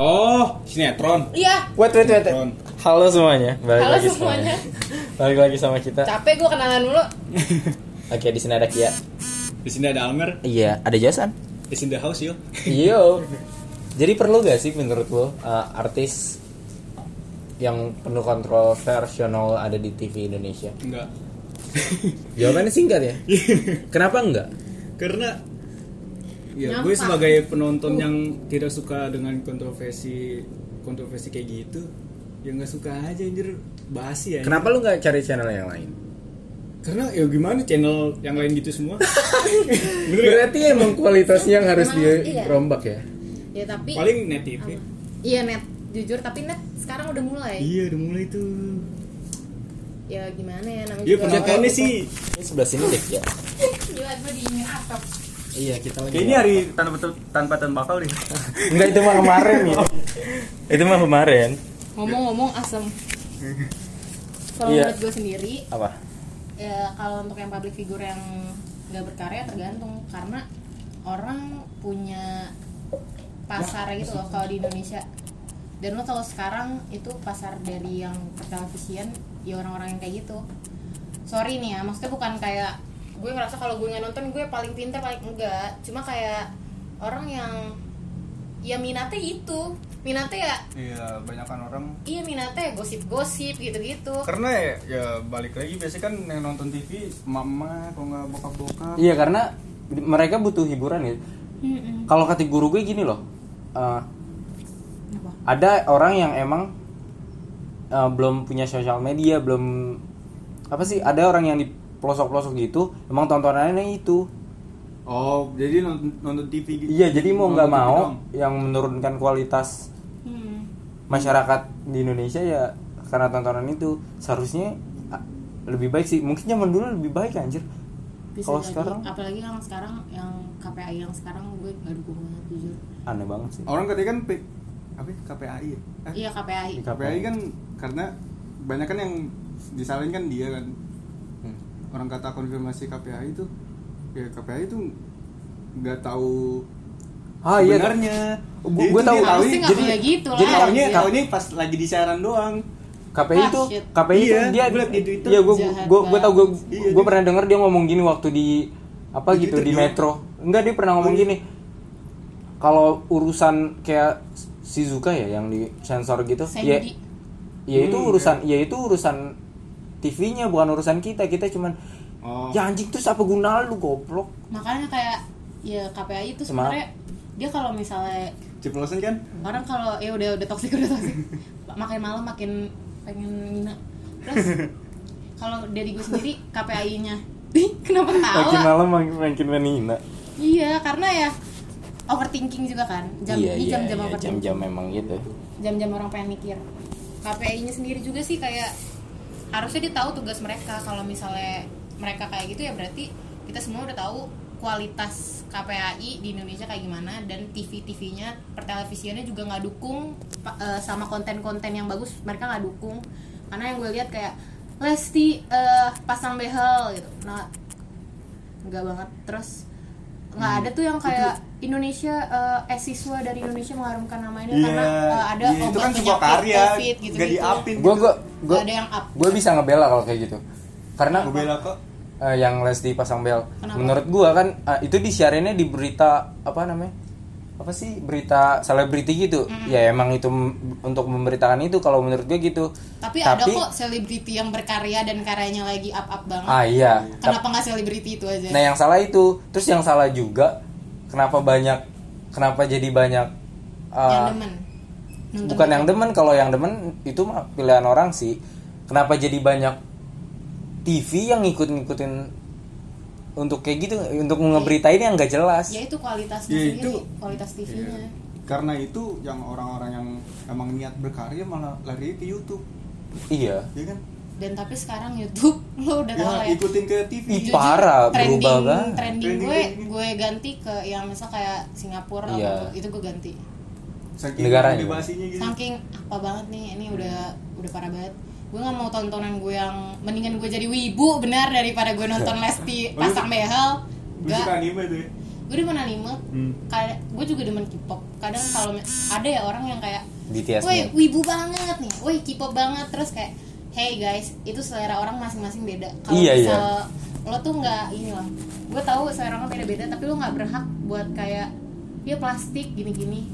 Oh, sinetron. Iya, Wait, wait, wait. Sinetron. Halo semuanya. Balik Halo lagi semuanya. Balik lagi sama kita. capek gue kenalan dulu. Oke, di sini ada Kia. Di sini ada Almer. Iya, ada Jason. Di sini the house yo. Yo. Jadi perlu gak sih menurut lo uh, artis yang penuh kontroversial ada di TV Indonesia? Enggak. Jawabannya singkat ya. Kenapa enggak? Karena ya gue sebagai penonton yang tidak suka dengan kontroversi kontroversi kayak gitu, ya nggak suka aja anjir basi ya. Kenapa lu nggak cari channel yang lain? Karena ya gimana channel yang lain gitu semua. Berarti emang kualitasnya yang harus Emang iya. dirombak ya. Ya tapi Paling net TV. Iya net, jujur tapi net sekarang udah mulai. Iya, udah mulai tuh. Ya gimana ya namanya Iya, orang- sih Ini sebelah sini deh ya. Gila gue dingin asap. Iya, kita lagi. kayak ini hari tanpa tanpa tembakau deh. Enggak itu mah kemarin ya. itu mah kemarin. Ngomong-ngomong asam. Kalau Iya. menurut gue sendiri, Apa? ya kalau untuk yang public figure yang nggak berkarya tergantung karena orang punya pasar gitu loh kalau di Indonesia dan lo tahu sekarang itu pasar dari yang pertelevisian ya orang-orang yang kayak gitu sorry nih ya maksudnya bukan kayak gue ngerasa kalau gue nggak nonton gue paling pintar paling enggak cuma kayak orang yang ya minatnya itu minatnya ya Iya, banyakan orang iya minatnya gosip-gosip gitu-gitu karena ya, ya balik lagi biasanya kan yang nonton TV mama kalau nggak bokap-bokap Iya karena mereka butuh hiburan ya. Kalau kata guru gue gini loh, eh, Apa? ada orang yang emang eh, belum punya sosial media, belum apa sih? Ada orang yang di pelosok-pelosok gitu, emang tontonannya itu. oh jadi nonton, nonton TV gitu Iya, jadi mau nggak mau doang. yang menurunkan kualitas Hmm. masyarakat di Indonesia ya karena tontonan itu seharusnya lebih baik sih. Mungkin zaman dulu lebih baik anjir. Kalau sekarang apalagi yang sekarang yang KPI yang sekarang gue gak dukung banget jujur aneh banget sih. orang katanya kan P- apa ya? KPAI ya? Eh, iya KPI Di KPAI kan karena banyak kan yang disalahin kan dia kan. Orang kata konfirmasi KPAI itu ya KPAI itu nggak tahu Ah iya. sebenarnya Gua- Dia gua itu tahu. tahu jadi gitu jadi lah, tahunya tahunya pas lagi di siaran doang KPI Ah, itu shit. KPI itu Iya, dia gua liat di Twitter. Iya, gue gue gue tau gue. Iya, gue pernah denger dia ngomong gini waktu di apa Di gitu Twitter di dia metro. Enggak dia pernah ngomong Oh, iya. gini. Kalau urusan kayak Shizuka ya yang di sensor gitu, ya Sandy ya itu Hmm, urusan ya itu urusan TV-nya bukan urusan kita. Kita cuman oh. Ya anjing terus apa guna lu goblok. makanya kayak ya KPI itu sebenarnya dia kalau misalnya ceplosan kan? Orang kalau ya udah udah toksik udah toksik makin malam makin pengen ngina. Terus kalau dari gue sendiri KPI-nya kenapa ketawa? Makin malam makin makin menina. iya karena ya overthinking juga kan. Jam iya ini iya jam-jam iya, overthinking. jam-jam memang gitu. jam-jam orang pengen mikir. KPI-nya sendiri juga sih kayak harusnya dia tahu tugas mereka. Kalau misalnya mereka kayak gitu ya berarti kita semua udah tahu kualitas KPAI di Indonesia kayak gimana. Dan TV-TV-nya pertelevisiannya juga nggak dukung eh, sama konten-konten yang bagus mereka nggak dukung. Karena yang gue lihat kayak Lesti eh, pasang behel gitu. Nah nggak banget. Terus nggak ada tuh yang kayak Indonesia eh, eh siswa dari Indonesia mengharumkan namanya karena eh, ada itu obat kan sebuah karya COVID gitu nggak diapin Gue gitu. gue gue ada yang up gue bisa ngebela kalau kayak gitu. Karena Gua bela kok eh, yang Lesti pasang bel. Kenapa? Menurut gua kan eh, itu disiarinnya di berita apa namanya? Apa sih berita selebriti gitu? Ya emang itu untuk memberitakan itu kalau menurut gua gitu. tapi, ada kok selebriti yang berkarya dan karyanya lagi up up banget Ah iya. kenapa nggak selebriti itu aja Nah yang salah itu. Terus yang salah juga kenapa banyak kenapa jadi banyak eh, yang demen Nonton bukan yang demen kalau yang demen itu mah pilihan orang sih. Kenapa jadi banyak TV yang ngikut-ngikutin untuk kayak gitu untuk ngeberitain yang nggak jelas. ya itu kualitasnya Ya, sendiri itu- kualitas TV-nya Iya. karena itu yang orang-orang yang emang niat berkarya malah lari ke YouTube Iya. ya kan dan tapi sekarang YouTube lo udah ya lah ya ikutin ke TV Ih, Jujur, parah, trending, berubah banget. trending Trending gue gue ganti ke yang misal kayak Singapura Iya. atau itu gue ganti saking Negaranya. gitu saking apa banget nih ini udah udah parah banget gue nggak mau tontonan gue yang mendingan gue jadi wibu benar daripada gue nonton Lesti pasang behel. Lu suka Gak, anime tuh ya? Gue demen anime. Hmm. gue juga demen K-pop. Kadang kalau ada ya orang yang kayak BTS woi wibu banget nih. Woi K-pop banget. Terus kayak hey guys itu selera orang masing-masing beda. Kalau Iya, misal lo tuh nggak ini loh gue tahu selera orang beda-beda tapi lo nggak berhak buat kayak dia plastik gini-gini.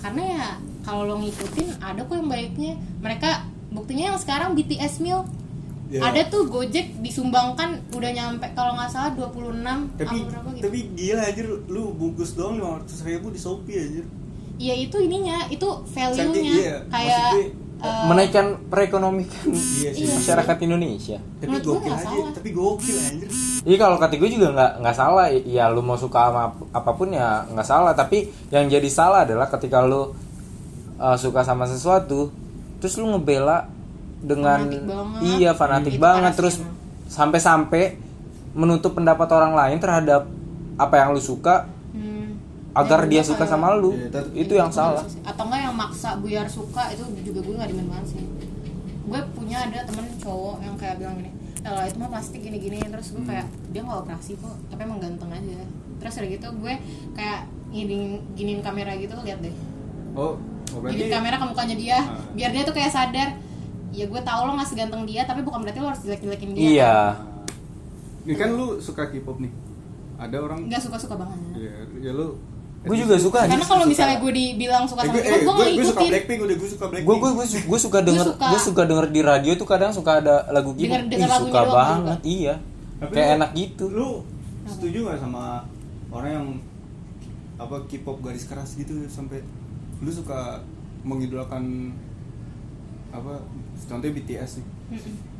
Karena ya kalau lo ngikutin ada kok yang baiknya. Mereka buktinya yang sekarang BTS Mil. Ya. ada tuh Gojek disumbangkan udah nyampe kalau nggak salah 26 tapi apa berapa gitu. tapi gila anjir. Lu bungkus doang 500 ribu di Shopee anjir. Ya itu ininya itu value Saking, nya iya, kayak maksudnya, eh, menaikkan perekonomikan Iya sih. masyarakat Indonesia. tapi Menurut gokil nggak aja salah. tapi gokil anjir. Iya kalau kata gue juga nggak nggak salah. Ya lu mau suka sama ap- apa pun ya nggak salah. Tapi yang jadi salah adalah ketika lu uh, suka sama sesuatu terus lu ngebela dengan Fanatik banget. iya fanatik Itu banget. terus sampai-sampai menutup pendapat orang lain terhadap apa yang lu suka hmm, agar ya, dia suka sama lu. Iya, tet- itu yang salah. sih. atau enggak yang maksa biar suka itu juga gue nggak demen banget sih. Gue punya ada temen cowok yang kayak bilang gini lah itu mah plastik gini-gini. Terus gue kayak dia nggak operasi kok tapi emang ganteng aja. Terus udah gitu gue kayak giniin giniin kamera gitu lihat deh oh oh berarti giniin kamera ke mukanya dia Ah. biar dia tuh kayak sadar. Ya gue tahu lo nggak seganteng dia tapi bukan berarti lo harus jelek-jelekin dia. Iya. Ini kan lu suka K-pop nih. Ada orang nggak suka-suka banget. Ya, ya lu. Gue juga suka karena kalau suka. misalnya gue dibilang suka eh, sama eh, gue gue, suka Blackpink udah gue suka Blackpink. Gue gue gue suka denger suka. gue suka denger di radio tuh kadang suka ada lagu K-pop. Denger- denger suka banget juga. iya. Tapi kayak lu- enak gitu. lu setuju gak sama orang yang apa K-pop garis keras gitu sampai lu suka mengidolakan apa contohnya BTS nih.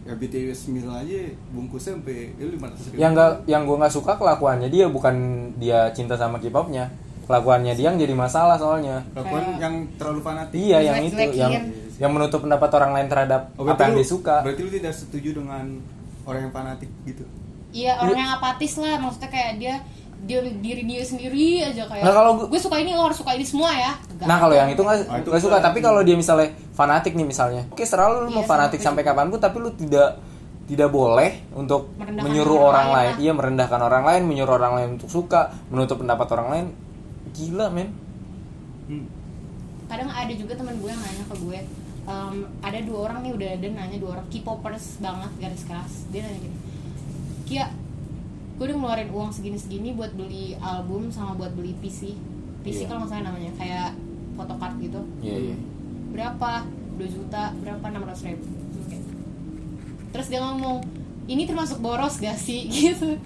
Ya BTS mil aja bungkusnya sampai ya, 500 ribu yang nggak yang gue nggak suka kelakuannya dia bukan dia cinta sama K-popnya. Kelakuannya dia yang jadi masalah soalnya. Kelakuan Kayak- yang terlalu fanatik. Iya yang itu yang yang menutup pendapat orang lain terhadap Oh, apa yang lu- dia suka berarti lu tidak setuju dengan orang yang fanatik gitu? Iya orang yang apatis lah maksudnya kayak dia dia diri dia sendiri aja kayak Nah, kalau gua- gue suka ini lo harus suka ini semua ya. Nggak nah kalau yang itu nggak Ah, itu suka. tapi kalau dia misalnya fanatik nih misalnya oke selalu lu Iya, mau fanatik gue sampai juga. kapan pun tapi lu tidak tidak boleh untuk Merendahkan menyuruh orang orang, lain lain, iya merendahkan orang lain menyuruh orang lain untuk suka menutup pendapat orang lain. Gila men. Hmm. kadang ada juga teman gue yang nanya ke gue em, ada dua orang nih udah ada nanya dua orang K-popers banget garis keras. Dia nanya gini Kia gue udah ngeluarin uang segini-segini buat beli album sama buat beli PC PC Iya. kalau nggak salah namanya kayak photocard gitu. Iya iya. Berapa? 2 juta berapa? 600 ribu. Oke. terus dia ngomong ini termasuk boros gak sih? Gitu.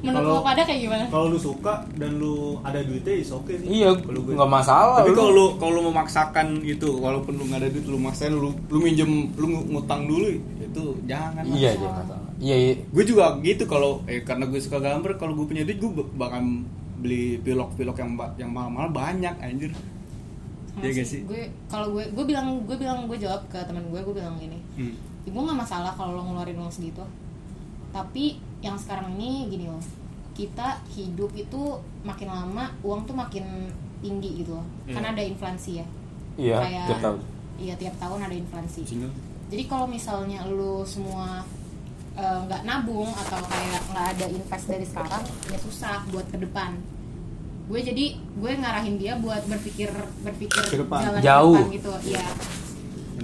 Menurut lo pada kayak gimana? kalau lu suka dan lu ada duitnya is oke sih. Iya Kalau gue- nggak masalah tapi kalau lu kalau lu memaksakan itu walaupun lu nggak ada duit lu maksain lu lu minjem lu ngutang dulu itu jangan iya iya masalah iya iya gue juga gitu kalau eh karena gue suka gambar kalau gue punya duit gue bakal beli pilok-pilok yang yang mahal-mahal banyak anjir Iya gak sih? gue kalau gue gue bilang gue bilang gue jawab ke teman gue gue bilang gini hmm. gue nggak masalah kalau lo ngeluarin uang segitu tapi yang sekarang ini gini loh kita hidup itu makin lama uang tuh makin tinggi gitu loh Iya. karena ada inflasi ya iya Kayak- tiap tahun iya tiap tahun ada inflasi Single. jadi kalau misalnya lu semua eh, nggak nabung atau kayak nggak ada invest dari sekarang ya susah buat ke depan. Gue jadi gue ngarahin dia buat berpikir berpikir Ke depan. jalan Jauh. depan gitu ya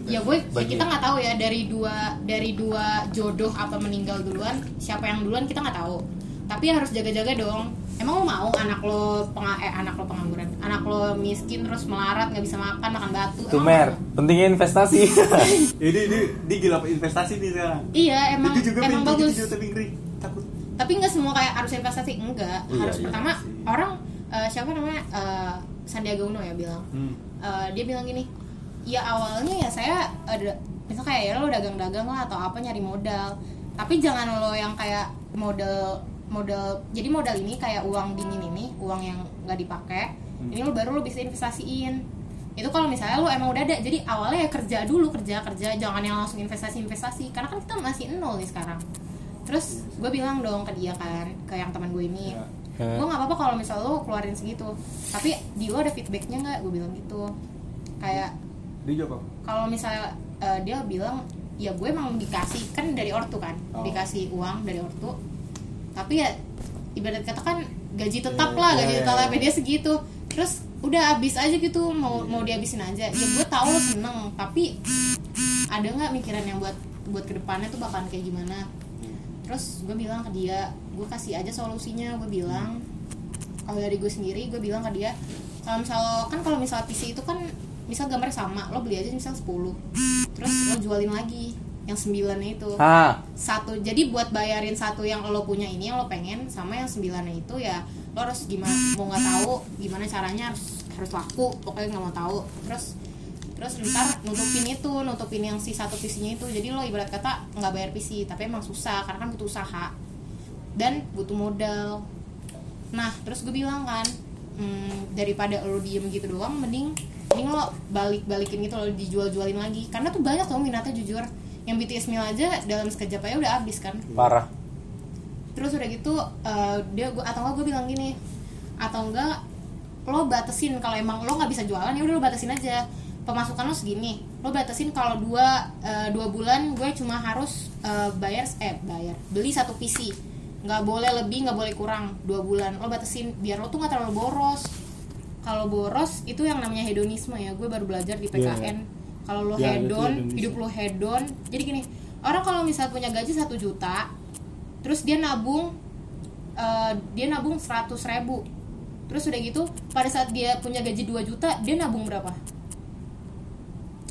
ya gue ya Bagi- kita nggak tahu ya dari dua dari dua jodoh apa meninggal duluan siapa yang duluan kita nggak tahu. Tapi harus jaga-jaga dong emang lo mau anak lo penga eh, anak lo pengangguran? Anak lo miskin terus melarat nggak bisa makan makan batu. Tuh emang mer. mau? pentingnya investasi. Jadi dia, dia gila investasi nih sekarang. iya emang Dia juga emang bagus. juga, tapi ngeri takut. tapi nggak semua kayak harus investasi. Enggak Iya, harus iya pertama sih. orang eh, siapa namanya? Eh, Sandiaga Uno ya bilang. Hmm. Eh, dia bilang gini ya awalnya ya saya ada misal kayak ya lo dagang-dagang lah atau apa nyari modal. Tapi jangan lo yang kayak modal modal jadi modal ini kayak uang dingin ini uang yang nggak dipakai Hmm. ini lo baru lo bisa investasiin itu kalau misalnya lo emang udah ada jadi awalnya ya kerja dulu kerja kerja jangan yang langsung investasi investasi karena kan kita masih nol nih sekarang terus gue bilang dong ke dia kan ke yang teman gue ini Ya. Ya. gue nggak apa-apa kalau misal lo keluarin segitu tapi di lo ada feedbacknya nggak gue bilang gitu kayak Dia jawab apa? kalau misalnya eh, dia bilang ya gue emang dikasih kan dari ortu kan Oh. dikasih uang dari ortu tapi ya ibarat kata kan gaji tetap Iya, lah iya, gaji iya, tetap iya. dia segitu. Terus udah habis aja gitu mau mau dihabisin aja. Ya gue tahu lo seneng tapi ada nggak mikiran yang buat buat ke depannya tuh bakalan kayak gimana? Terus gue bilang ke dia gue kasih aja solusinya gue bilang. Kalau dari gue sendiri gue bilang ke dia kalau misal kan kalau misal PC itu kan misal gambarnya sama lo beli aja misal 10 terus lo jualin lagi yang sembilannya itu. Ah. Satu jadi buat bayarin satu yang lo punya ini yang lo pengen sama yang sembilannya itu ya lo harus gimana mau nggak tahu gimana caranya harus harus laku pokoknya nggak mau tahu. Terus terus ntar nutupin itu nutupin yang si satu PC-nya itu. Jadi lo ibarat kata nggak bayar PC tapi emang susah karena kan butuh usaha. Dan butuh modal. Nah terus gue bilang kan hmm, daripada lo diem gitu doang mending mending lo balik balikin gitu lo dijual jualin lagi. Karena tuh banyak tuh minatnya jujur yang BTS meal aja dalam sekejap aja udah habis kan. Parah. Terus udah gitu eh, dia gua atau enggak gue bilang gini atau enggak lo batasin kalau emang lo nggak bisa jualan ya udah lo batasin aja. Pemasukan lo segini. Lo batasin kalau dua eh, dua bulan gue cuma harus eh, bayar eh bayar beli satu PC nggak boleh lebih nggak boleh kurang dua bulan. Lo batasin biar lo tuh nggak terlalu boros. Kalau boros itu yang namanya hedonisme ya. Gue baru belajar di PKN kalau lo Ya, hedon hidup lo hedon jadi gini orang kalau misal punya gaji satu juta terus dia nabung eh, dia nabung 100 ribu terus udah gitu pada saat dia punya gaji 2 juta dia nabung berapa?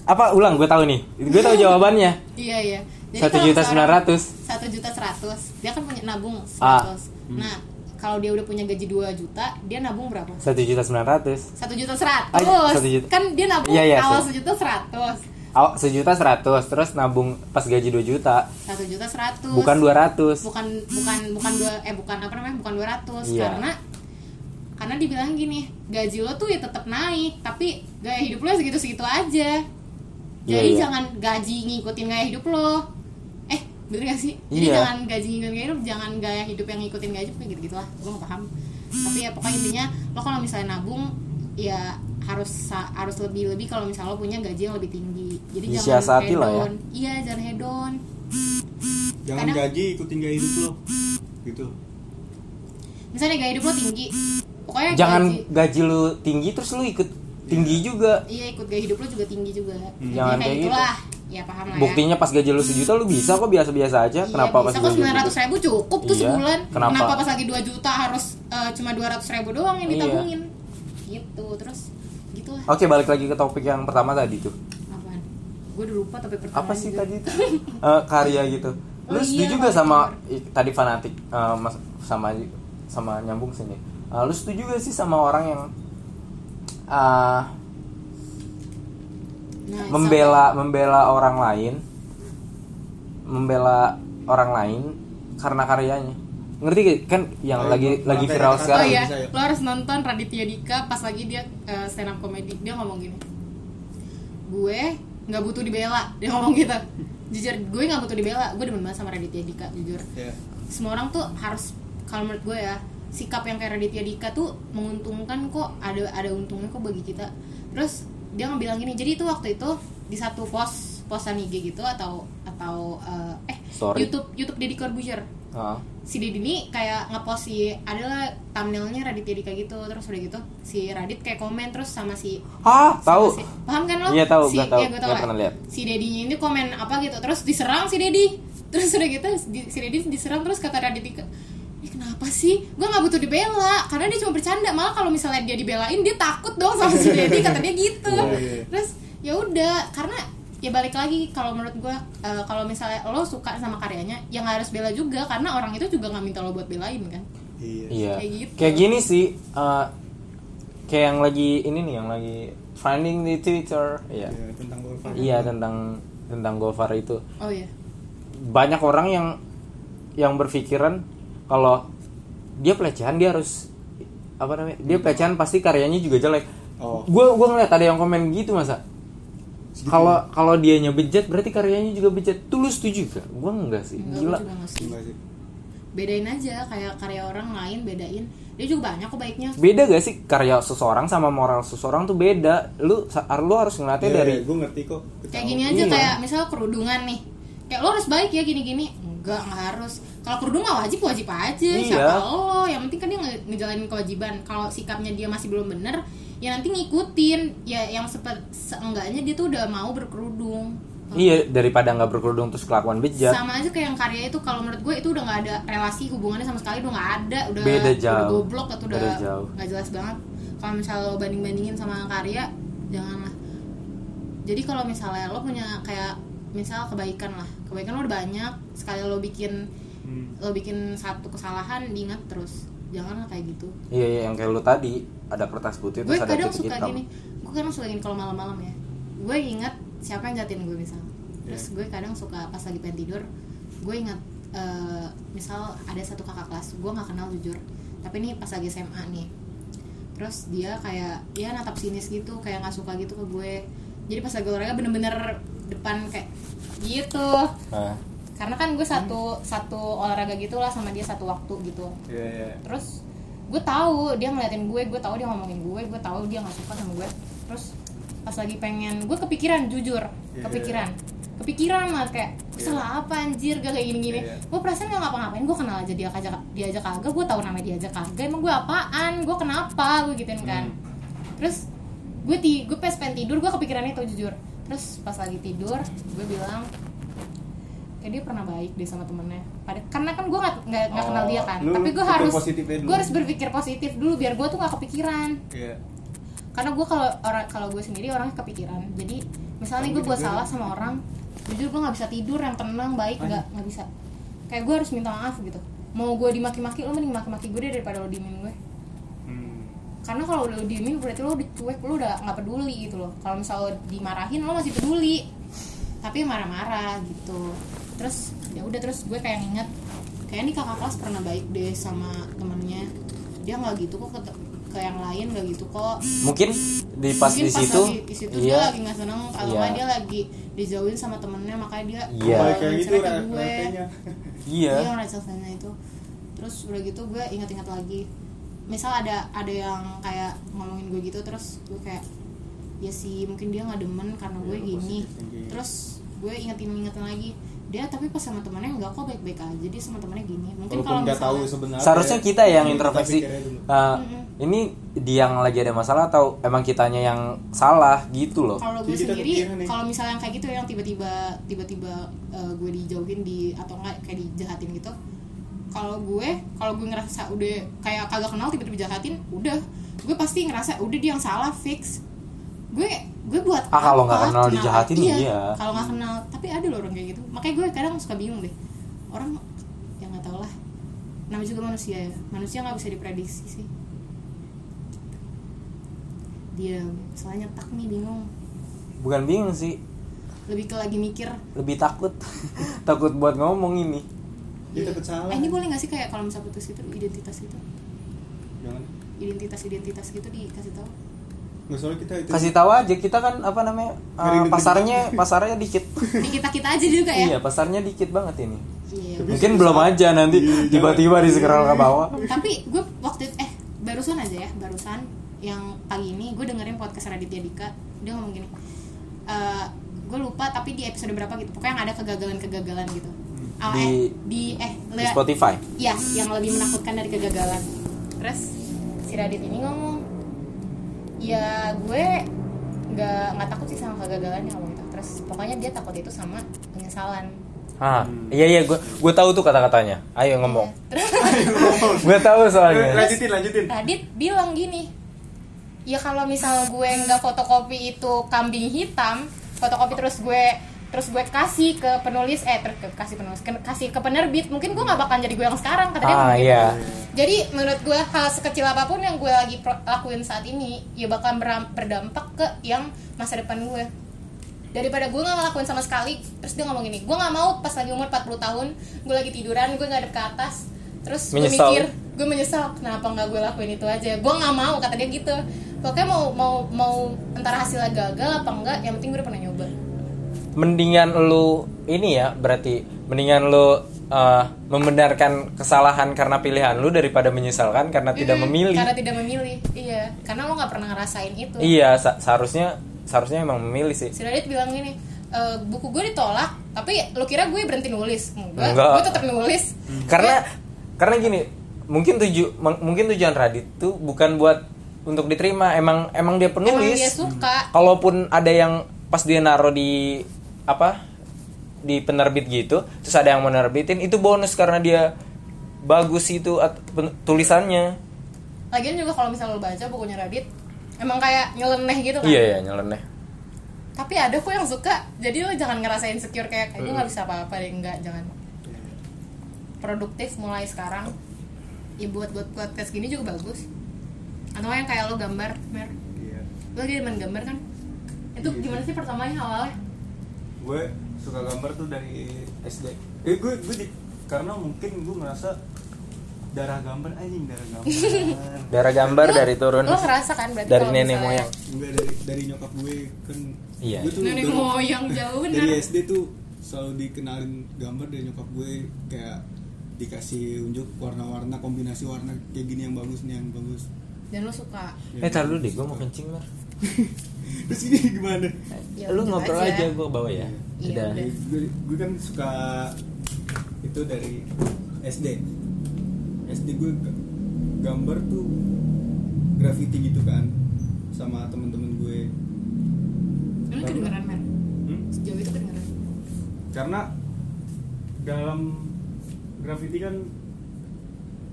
Apa? Ulang gue tahu nih. Gue tahu jawabannya. Iya iya. Satu juta sembilan ratus. satu juta seratus dia kan punya nabung 100 Ah. nah kalau dia udah punya gaji 2 juta dia nabung berapa? Satu juta sembilan ratus. Satu juta seratus. Ah, juta. kan dia nabung Iya, iya, awal sejuta seratus. Awal sejuta seratus terus nabung pas gaji 2 juta. Satu juta seratus. Bukan 200 bukan bukan bukan dua eh bukan apa namanya? Bukan 200 Iya. karena karena dibilang gini gaji lo tuh ya tetap naik tapi gaya hidup lo segitu segitu aja. Iya, jadi iya. jangan gaji ngikutin gaya hidup lo bener gak sih? Jadi Iya. jangan gaji ngikutin gaya hidup jangan gaya hidup yang ngikutin gaya hidup kayak gitu gitulah gue gak paham. Tapi ya pokoknya intinya lo kalau misalnya nabung ya harus harus lebih lebih kalau misalnya lo punya gaji yang lebih tinggi. Jadi jangan Disiasati lah ya. hedon iya jangan hedon. Jangan Kadang- gaji ikutin gaya hidup lo. Gitu. Misalnya gaya hidup lo tinggi pokoknya jangan gaji, gaji lu tinggi terus lu ikut tinggi juga. Iya ikut gaya hidup lo juga tinggi juga. Hmm. Jangan kayak kayak gitu. gitulah ya paham lah buktinya pas gaji lu sejuta lu bisa kok biasa-biasa aja. Ya kenapa iya, pas bisa kok sembilan ratus ribu cukup tuh Iya, sebulan. kenapa? pas lagi 2 juta harus eh, cuma dua ratus ribu doang yang Iya. ditabungin? Gitu terus gitulah. Oke balik lagi ke topik yang pertama tadi tuh. Apaan? Gue udah lupa tapi pertama apa sih juga. tadi tuh? Eh, karya gitu. Lu Oh iya, setuju gak fanatik sama i- tadi fanatik mas sama sama nyambung sini. Eh, lu setuju gak sih sama orang yang eh, Nah, membela membela orang lain membela orang lain karena karyanya ngerti kan yang Oh, lagi iya, lagi viral. Oh sekarang iya, bisa ya? lo harus nonton Raditya Dika pas lagi dia eh, stand up comedy. Dia ngomong gini. Gue nggak butuh dibela. Dia ngomong gitu. Jujur, gue nggak butuh dibela. Gue demen banget sama Raditya Dika, jujur. ya Semua orang tuh harus kalau menurut gue ya, sikap yang kayak Raditya Dika tuh menguntungkan kok, ada ada untungnya kok bagi kita. Terus dia bilang gini, jadi itu waktu itu di satu post postan IG gitu atau atau eh, eh Story. YouTube YouTube Deddy Corbuzier Ah. si Deddy ini kayak ngepost si adalah thumbnailnya Raditya Dika gitu terus udah gitu si Radit kayak komen terus sama si ah tahu si- paham kan lo Iya, tahu, si, gua tahu. ya, gua tahu pernah lihat. si Dedinya ini komen apa gitu terus diserang si Dedi terus udah gitu si Dedi diserang terus kata Radit Dika "Ih, kenapa sih gue nggak butuh dibela karena dia cuma bercanda malah kalau misalnya dia dibelain dia takut dong sama si Dedi kata dia gitu Iya, iya. terus ya udah karena ya balik lagi kalau menurut gue eh, kalau misalnya lo suka sama karyanya ya nggak harus bela juga karena orang itu juga nggak minta lo buat belain kan iya Iya. Kayak gitu. Kayak gini sih eh, kayak yang lagi ini nih yang lagi trending di Twitter. Iya. Iya, tentang golfer Iya tentang tentang Gofar itu. oh iya Banyak orang yang yang berpikiran kalau dia pelecehan dia harus apa namanya? Dia pelecehan pasti karyanya juga jelek. Oh. Gue gua ngeliat ada yang komen gitu masa. Kalau kalau dianya bejat berarti karyanya juga bejat. Tuh lu setuju gak? Gue enggak sih. Enggak, Gila. Enggak sih bedain aja kayak karya orang lain bedain dia juga banyak kok baiknya Beda gak sih karya seseorang sama moral seseorang tuh beda. Lu lu harus ngeliatnya Iya, dari gue ngerti kok kayak gini aja Iya. kayak misalnya kerudungan nih kayak lo harus baik ya gini-gini enggak nggak harus kalau kerudung mah wajib wajib aja Iya. siapa lo? Yang penting kan dia nge- ngejalanin kewajiban. Kalau sikapnya dia masih belum bener ya nanti ngikutin. Ya yang sepet seenggaknya dia tuh udah mau berkerudung. Iya daripada nggak berkerudung terus kelakuan bejat. sama aja kayak yang karya itu kalau menurut gue itu udah nggak ada relasi hubungannya sama sekali udah nggak ada. Udah Beda udah jauh. goblok atau udah nggak jelas banget. Kalau misalnya lo banding bandingin sama karya janganlah. Jadi kalau misalnya lo punya kayak misal kebaikan lah. Kebaikan lo udah banyak sekali lo bikin Hmm. lo bikin satu kesalahan diingat terus. Janganlah kayak gitu. Iya, iya yang kayak lu tadi ada kertas putih gue terus ada kadang titik suka hitam. gini gue kadang suka gini kalau malam-malam ya. Gue ingat siapa yang jatin gue misal. Terus gue kadang suka pas lagi pengen tidur gue ingat eh, misal ada satu kakak kelas gue nggak kenal jujur. Tapi ini pas lagi SMA nih. Terus dia kayak dia natap sinis gitu kayak nggak suka gitu ke gue. Jadi pas lagi olahraga bener-bener depan kayak gitu karena kan gue satu satu olahraga gitulah sama dia satu waktu gitu. Iya, iya. terus gue tahu dia ngeliatin gue gue tahu dia ngomongin gue gue tahu dia nggak suka sama gue. Terus pas lagi pengen gue kepikiran jujur Iya. kepikiran. kepikiran banget kayak "Gue salah apa anjir? Gak kayak gini gini Iya. gue perasaan gak ngapa-ngapain gue kenal aja dia aja dia aja kagak gue tahu namanya dia aja kagak. Emang gue apaan? Gue kenapa? Gue gituin kan. Hmm. terus gue ti gue pas pengen tidur gue kepikiran itu jujur. Terus pas lagi tidur gue bilang kayak dia pernah baik deh sama temennya. Pada- karena kan gue nggak nggak nggak kenal Oh, dia kan. lu tapi gue harus gue harus berpikir positif dulu biar gue tuh nggak kepikiran. Iya. karena gue kalau orang kalau gue sendiri orangnya kepikiran. Jadi misalnya gue buat juga. salah sama orang jujur gue nggak bisa tidur yang tenang baik nggak nggak bisa. Kayak gue harus minta maaf gitu. Mau gue dimaki-maki lo mending maki-maki gue deh daripada lo diemin gue. Hmm. karena kalau udah diemin berarti lo udah cuek lo udah nggak peduli gitu loh. Kalau misalnya lo dimarahin lo masih peduli. Tapi marah-marah gitu terus ya udah terus gue kayak nginget kayak ini kakak kelas pernah baik deh sama temennya. Dia nggak gitu kok ke, ke yang lain nggak gitu kok. Mungkin di pas Mungkin di situ, lagi di situ dia iya, lagi nggak seneng kalau Iya. dia lagi dijauhin sama temennya makanya dia Iya. Kayak gitu ke gue iya, Iya orang selesainya itu. Terus udah gitu gue ingat-ingat lagi. Misal ada ada yang kayak ngomongin gue gitu terus gue kayak ya sih mungkin dia nggak demen karena gue Iya, gini. terus gue ingetin-ingetin lagi dia tapi pas sama temennya nggak kok baik-baik aja dia sama temennya gini mungkin Walaupun kalau nggak tahu sebenarnya. seharusnya kita yang introspeksi. Uh, ini dia yang lagi ada masalah atau emang kitanya yang salah gitu loh? kalau gue Jadi sendiri kalau misalnya yang kayak gitu yang tiba-tiba tiba-tiba eh, gue dijauhin di atau enggak kayak dijahatin gitu kalau gue kalau gue ngerasa udah kayak kagak kenal tiba-tiba jahatin udah gue pasti ngerasa udah dia yang salah fix gue gue buat Ah, kalau nggak kenal dijahatin, iya. kalau nggak kenal tapi ada loh orang kayak gitu. Makanya gue kadang suka bingung deh. Orang yang nggak tau lah. Namanya juga manusia ya. Manusia nggak bisa diprediksi sih. Dia soalnya tak nih bingung. Bukan bingung sih, lebih ke lagi mikir. Lebih takut, takut buat ngomong ini. Dia takut salah. eh ini boleh nggak sih kayak kalau misalnya putus itu identitas itu Jangan. identitas identitas gitu dikasih tahu Nggak soalnya kita itu. Kasih tahu aja kita kan apa namanya uh, pasarnya pasarnya dikit. di kita kita aja juga ya Iya pasarnya dikit banget ini. Iya. Mungkin belum aja nanti Iya, tiba-tiba jangan. di scroll ke bawah. tapi gue waktu itu, eh barusan aja ya barusan yang pagi ini gue dengerin podcast Raditya Dika dia ngomong gini eh gue lupa tapi di episode berapa gitu pokoknya yang ada kegagalan-kegagalan gitu Ah, eh, Di- di eh Di Spotify. Iya, yang lebih menakutkan dari kegagalan. Terus si Radit ini ngomong, ya gue nggak nggak takut sih sama kegagalan yang ngomong itu. Terus pokoknya dia takut itu sama penyesalan. Ah, iya iya gue gue tahu tuh kata-katanya. Ayo ngomong. Terus gue tahu soalnya. Lanjutin, lanjutin. Radit bilang gini, ya kalau misal gue nggak fotokopi itu kambing hitam, fotokopi terus gue terus gue kasih ke penulis eh ter- ke- kasih penulis ke- kasih ke penerbit mungkin gue nggak bakal jadi gue yang sekarang kata dia Ah gitu. iya. Jadi menurut gue hal sekecil apa pun yang gue lagi pro- lakuin saat ini ya bakal beram- berdampak ke yang masa depan gue. Daripada gue nggak ngelakuin sama sekali, terus dia ngomong gini, gue nggak mau pas lagi umur 40 tahun, gue lagi tiduran, gue ngadep ke atas, terus gue mikir, gue menyesal kenapa nggak gue lakuin itu aja. Gue nggak mau kata dia gitu. Pokoknya mau mau mau antara hasilnya gagal apa enggak, yang penting gue udah pernah nyoba. Mendingan lu ini ya berarti mendingan lu uh, membenarkan kesalahan karena pilihan lu daripada menyesalkan karena tidak Mm, memilih. Karena tidak memilih, iya. Karena lo nggak pernah ngerasain itu. Iya, seharusnya seharusnya emang memilih sih. si Radit bilang gini eh, buku gue ditolak tapi lu kira gue berhenti nulis enggak, Enggak. gue tetap nulis karena karena gini mungkin tuju mungkin tujuan Radit tuh bukan buat untuk diterima emang emang dia emang penulis dia suka kalaupun ada yang pas dia naro di apa di penerbit gitu terus ada yang menerbitin itu bonus karena dia bagus itu tulisannya. Lagian juga kalau misalnya lu baca bukunya Radit emang kayak nyeleneh gitu kan? Iya ya nyeleneh. Tapi ada kok yang suka jadi lo jangan ngerasa insecure kayak kayak gue nggak bisa apa-apa deh enggak jangan. Produktif mulai sekarang. Ya buat buat podcast gini juga bagus. Atau yang kayak lo gambar mer. Iya. Lo lagi demen gambar kan? Itu Iya. gimana sih pertamanya awalnya gue suka gambar tuh dari SD eh gue gue di, karena mungkin gue ngerasa darah gambar anjing darah gambar. Darah gambar Lo- dari turun. lo ngerasa kan berarti dari nenek misalnya- moyang. Enggak dari dari nyokap gue kan Iya. gue tuh nenek moyang jauh dari SD tuh selalu dikenalin gambar dari nyokap gue kayak dikasih unjuk warna-warna kombinasi warna kayak gini yang bagus nih yang bagus. Dan lo suka. Eh tar dulu deh gue mau kencing mer terus ini gimana? Ya, lu ngobrol aja. aja gue bawa ya. Iya, gue, gue kan suka itu dari SD SD gue gambar tuh graffiti gitu kan sama temen-temen gue. Ini kedengeran mer? Hmm? sejauh itu kedengeran? Karena dalam graffiti kan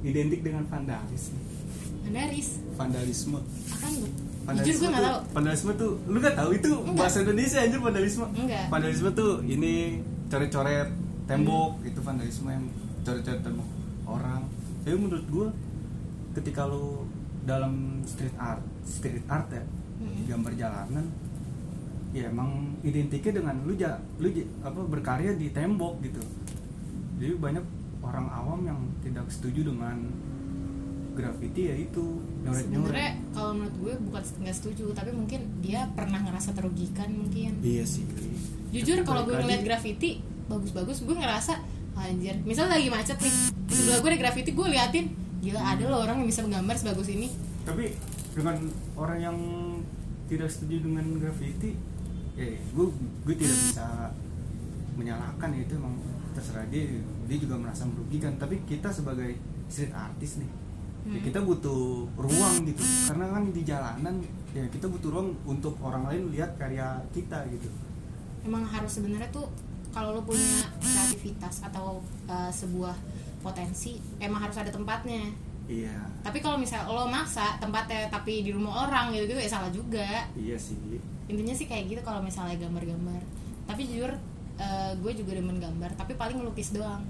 identik dengan vandalis. Mandaris vandalisme akan lo jujur gue tahu vandalisme tuh lu gak tahu itu Enggak. bahasa Indonesia aja vandalisme Enggak. vandalisme tuh ini coret-coret tembok Hmm. itu vandalisme yang coret-coret tembok orang jadi menurut gua ketika lu dalam street art street art ya Hmm. gambar jalanan ya emang identiknya dengan lu ja, lu ja- apa berkarya di tembok gitu jadi banyak orang awam yang tidak setuju dengan graffiti ya itu. Sebenarnya nyoret-nyoret kalau menurut gue bukan nggak setuju tapi mungkin dia pernah ngerasa terugikan mungkin. Iya sih jujur kalau gue ngeliat graffiti bagus-bagus gue ngerasa anjir misalnya lagi macet nih sebelah gue ada graffiti gue liatin gila ada loh orang yang bisa menggambar sebagus ini. Tapi dengan orang yang tidak setuju dengan graffiti eh gue gue tidak bisa menyalahkan ya, itu emang terserah dia. Dia juga merasa merugikan. Tapi kita sebagai street artist nih ya Hmm. kita butuh ruang gitu. Karena kan di jalanan ya kita butuh ruang untuk orang lain lihat karya kita gitu. Emang harus sebenarnya tuh kalau lo punya kreativitas atau uh, sebuah potensi emang harus ada tempatnya. Iya. Tapi kalau misalnya lo maksa tempatnya tapi di rumah orang gitu gitu ya salah juga. Iya sih. Intinya sih kayak gitu kalau misalnya gambar-gambar. Tapi jujur uh, gue juga demen gambar tapi paling ngelukis doang.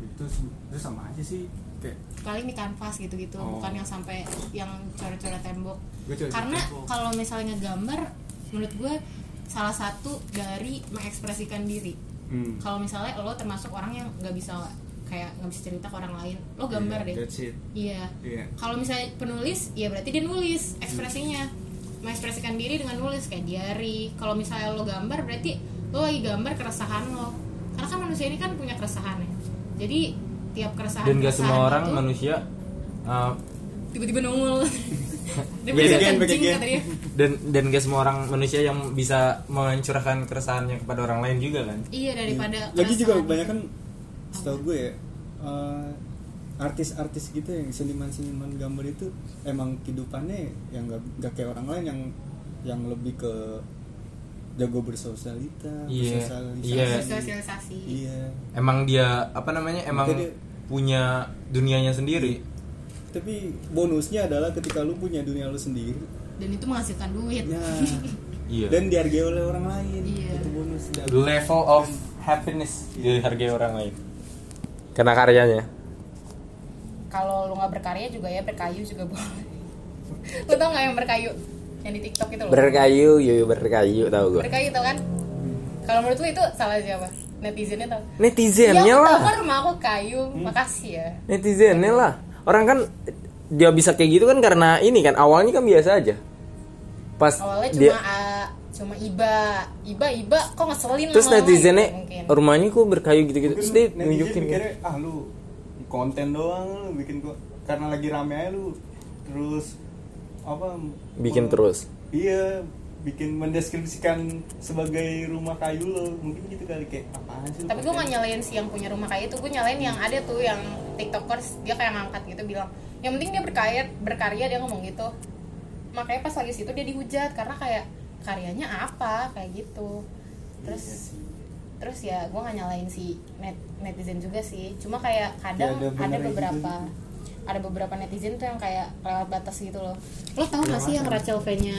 Itu itu sama aja sih kayak paling di kanvas gitu-gitu Oh. bukan yang sampai yang coret-coret tembok. Karena kalau misalnya ngegambar menurut gue salah satu dari mengekspresikan diri. Hmm. kalau misalnya lo termasuk orang yang nggak bisa kayak nggak bisa cerita ke orang lain lo gambar Iya, deh. iya. Iya. Kalau misalnya penulis ya berarti dia nulis ekspresinya. Mengekspresikan diri dengan nulis kayak diary. Kalau misalnya lo gambar berarti lo lagi gambar keresahan lo. Karena kan manusia ini kan punya keresahan ya. Jadi tiap keresahan dan gak semua orang itu manusia uh, tiba-tiba nongol. Again, back kencing again. kata dia dan dan gak semua orang manusia yang bisa mencurahkan keresahannya kepada orang lain juga kan? Iya daripada lagi juga keresahan. kebanyakan setahu gue ya eh, artis-artis gitu yang seniman-seniman gambar itu emang kehidupannya yang gak, gak kayak orang lain yang yang lebih ke jago bersosialita Iya, bersosialisasi. Iya. bersosialisasi. Iya. Emang dia apa namanya emang dia- punya dunianya sendiri. Tapi bonusnya adalah ketika lu punya dunia lu sendiri. Dan itu menghasilkan duit. Ya iya. Dan dihargai oleh orang lain. Iya. itu bonus Dan- level of happiness dihargai orang lain. Karena karyanya. Kalau lo nggak berkarya juga ya berkayu juga boleh. Lo tau nggak yang berkayu? Yang di tiktok itu loh. Berkayu yo berkayu tahu gue berkayu tau kan? Kalau menurut lo itu salah siapa netizennya tau. Netizennya ya, aku lah. tahu kan rumah aku kayu. Makasih ya. Netizennya lah. Orang kan dia bisa kayak gitu kan karena ini kan awalnya kan biasa aja. Pas awalnya cuma dia ah, cuma iba. Iba iba kok ngeselin terus netizennya gitu mungkin. rumahnya kok berkayu gitu-gitu. Mungkin terus dia nunjukin mikirnya, ah lu konten doang lu bikin gua karena lagi rame aja lu. Terus apa bikin terus. Iya bikin mendeskripsikan sebagai rumah kayu lo mungkin gitu kali kayak apaan sih tapi gue gak nyalain si yang punya rumah kayak itu gue nyalain yang ada tuh yang tiktokers dia kayak ngangkat gitu bilang yang penting dia berkarya berkarya dia ngomong gitu. Makanya pas lagi situ dia dihujat karena kayak karyanya apa? Kayak gitu. Terus Iya terus ya gue gak nyalain si net, netizen juga sih. Cuma kayak kadang Ya, ada ada, benernya beberapa juga ada beberapa netizen tuh yang kayak lewat batas gitu loh. Lo tau gak sih yang Rachel V nya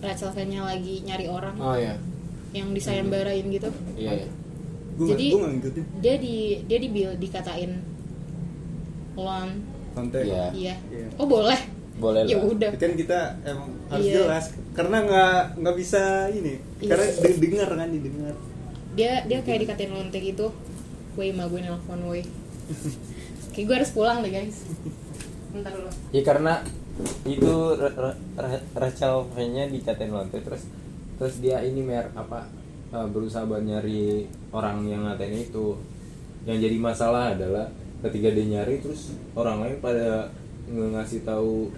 Rachel V nya lagi nyari orang oh iya. yang disayembarain gitu. Iya, iya. Gua Jadi- gua ngikutin. dia di dia di bil dikatain. Lon konten Iya. iya. Iya. oh boleh. Boleh ya lah. udah. Kan kita emang harus Iya. jelas. Karena nggak nggak bisa ini. Iya. karena de- dengar kan didengar. Dia dia kayak dikatain lonte gitu. Woi ma gue nelfon woi. Kayak gue harus pulang deh guys. Bentar dulu ya karena itu Ra- Ra- Ra- Rachel V-nya dikatain lonte terus terus dia ini mer apa uh, berusaha buat nyari orang yang ngatain itu. Yang jadi masalah adalah ketika dia nyari terus orang lain pada ngasih tahu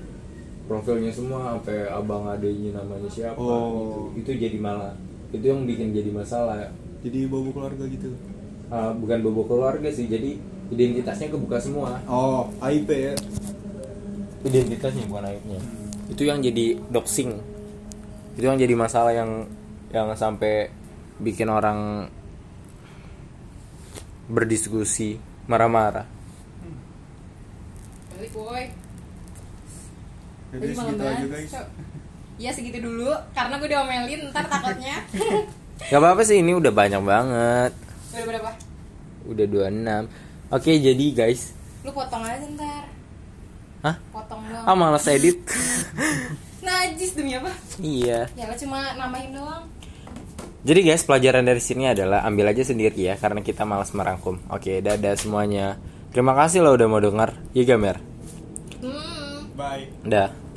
profilnya semua sampai abang adanya namanya siapa Oh. gitu. itu jadi malah itu yang bikin jadi masalah. Jadi bobo keluarga gitu? Uh, bukan bobo keluarga sih jadi identitasnya kebuka semua. Oh IP ya identitasnya bukan aibnya. Itu yang jadi doxing. Itu yang jadi masalah yang yang sampai bikin orang berdiskusi marah-marah. Balik woi jadi Lagi malam segitu aja banget. guys. So, ya segitu dulu karena gue diomelin ntar takutnya. Gak apa-apa sih ini udah banyak banget. Udah berapa? Udah 26 oke jadi guys. Lu potong aja ntar. Hah? potong ah malas edit. Najis demi apa? Iya. Ya cuma namain doang. Jadi guys pelajaran dari sini adalah ambil aja sendiri ya karena kita malas merangkum. Oke dadah semuanya. Terima kasih lo udah mau denger. Iya gamer? Hmm. Bye. Dah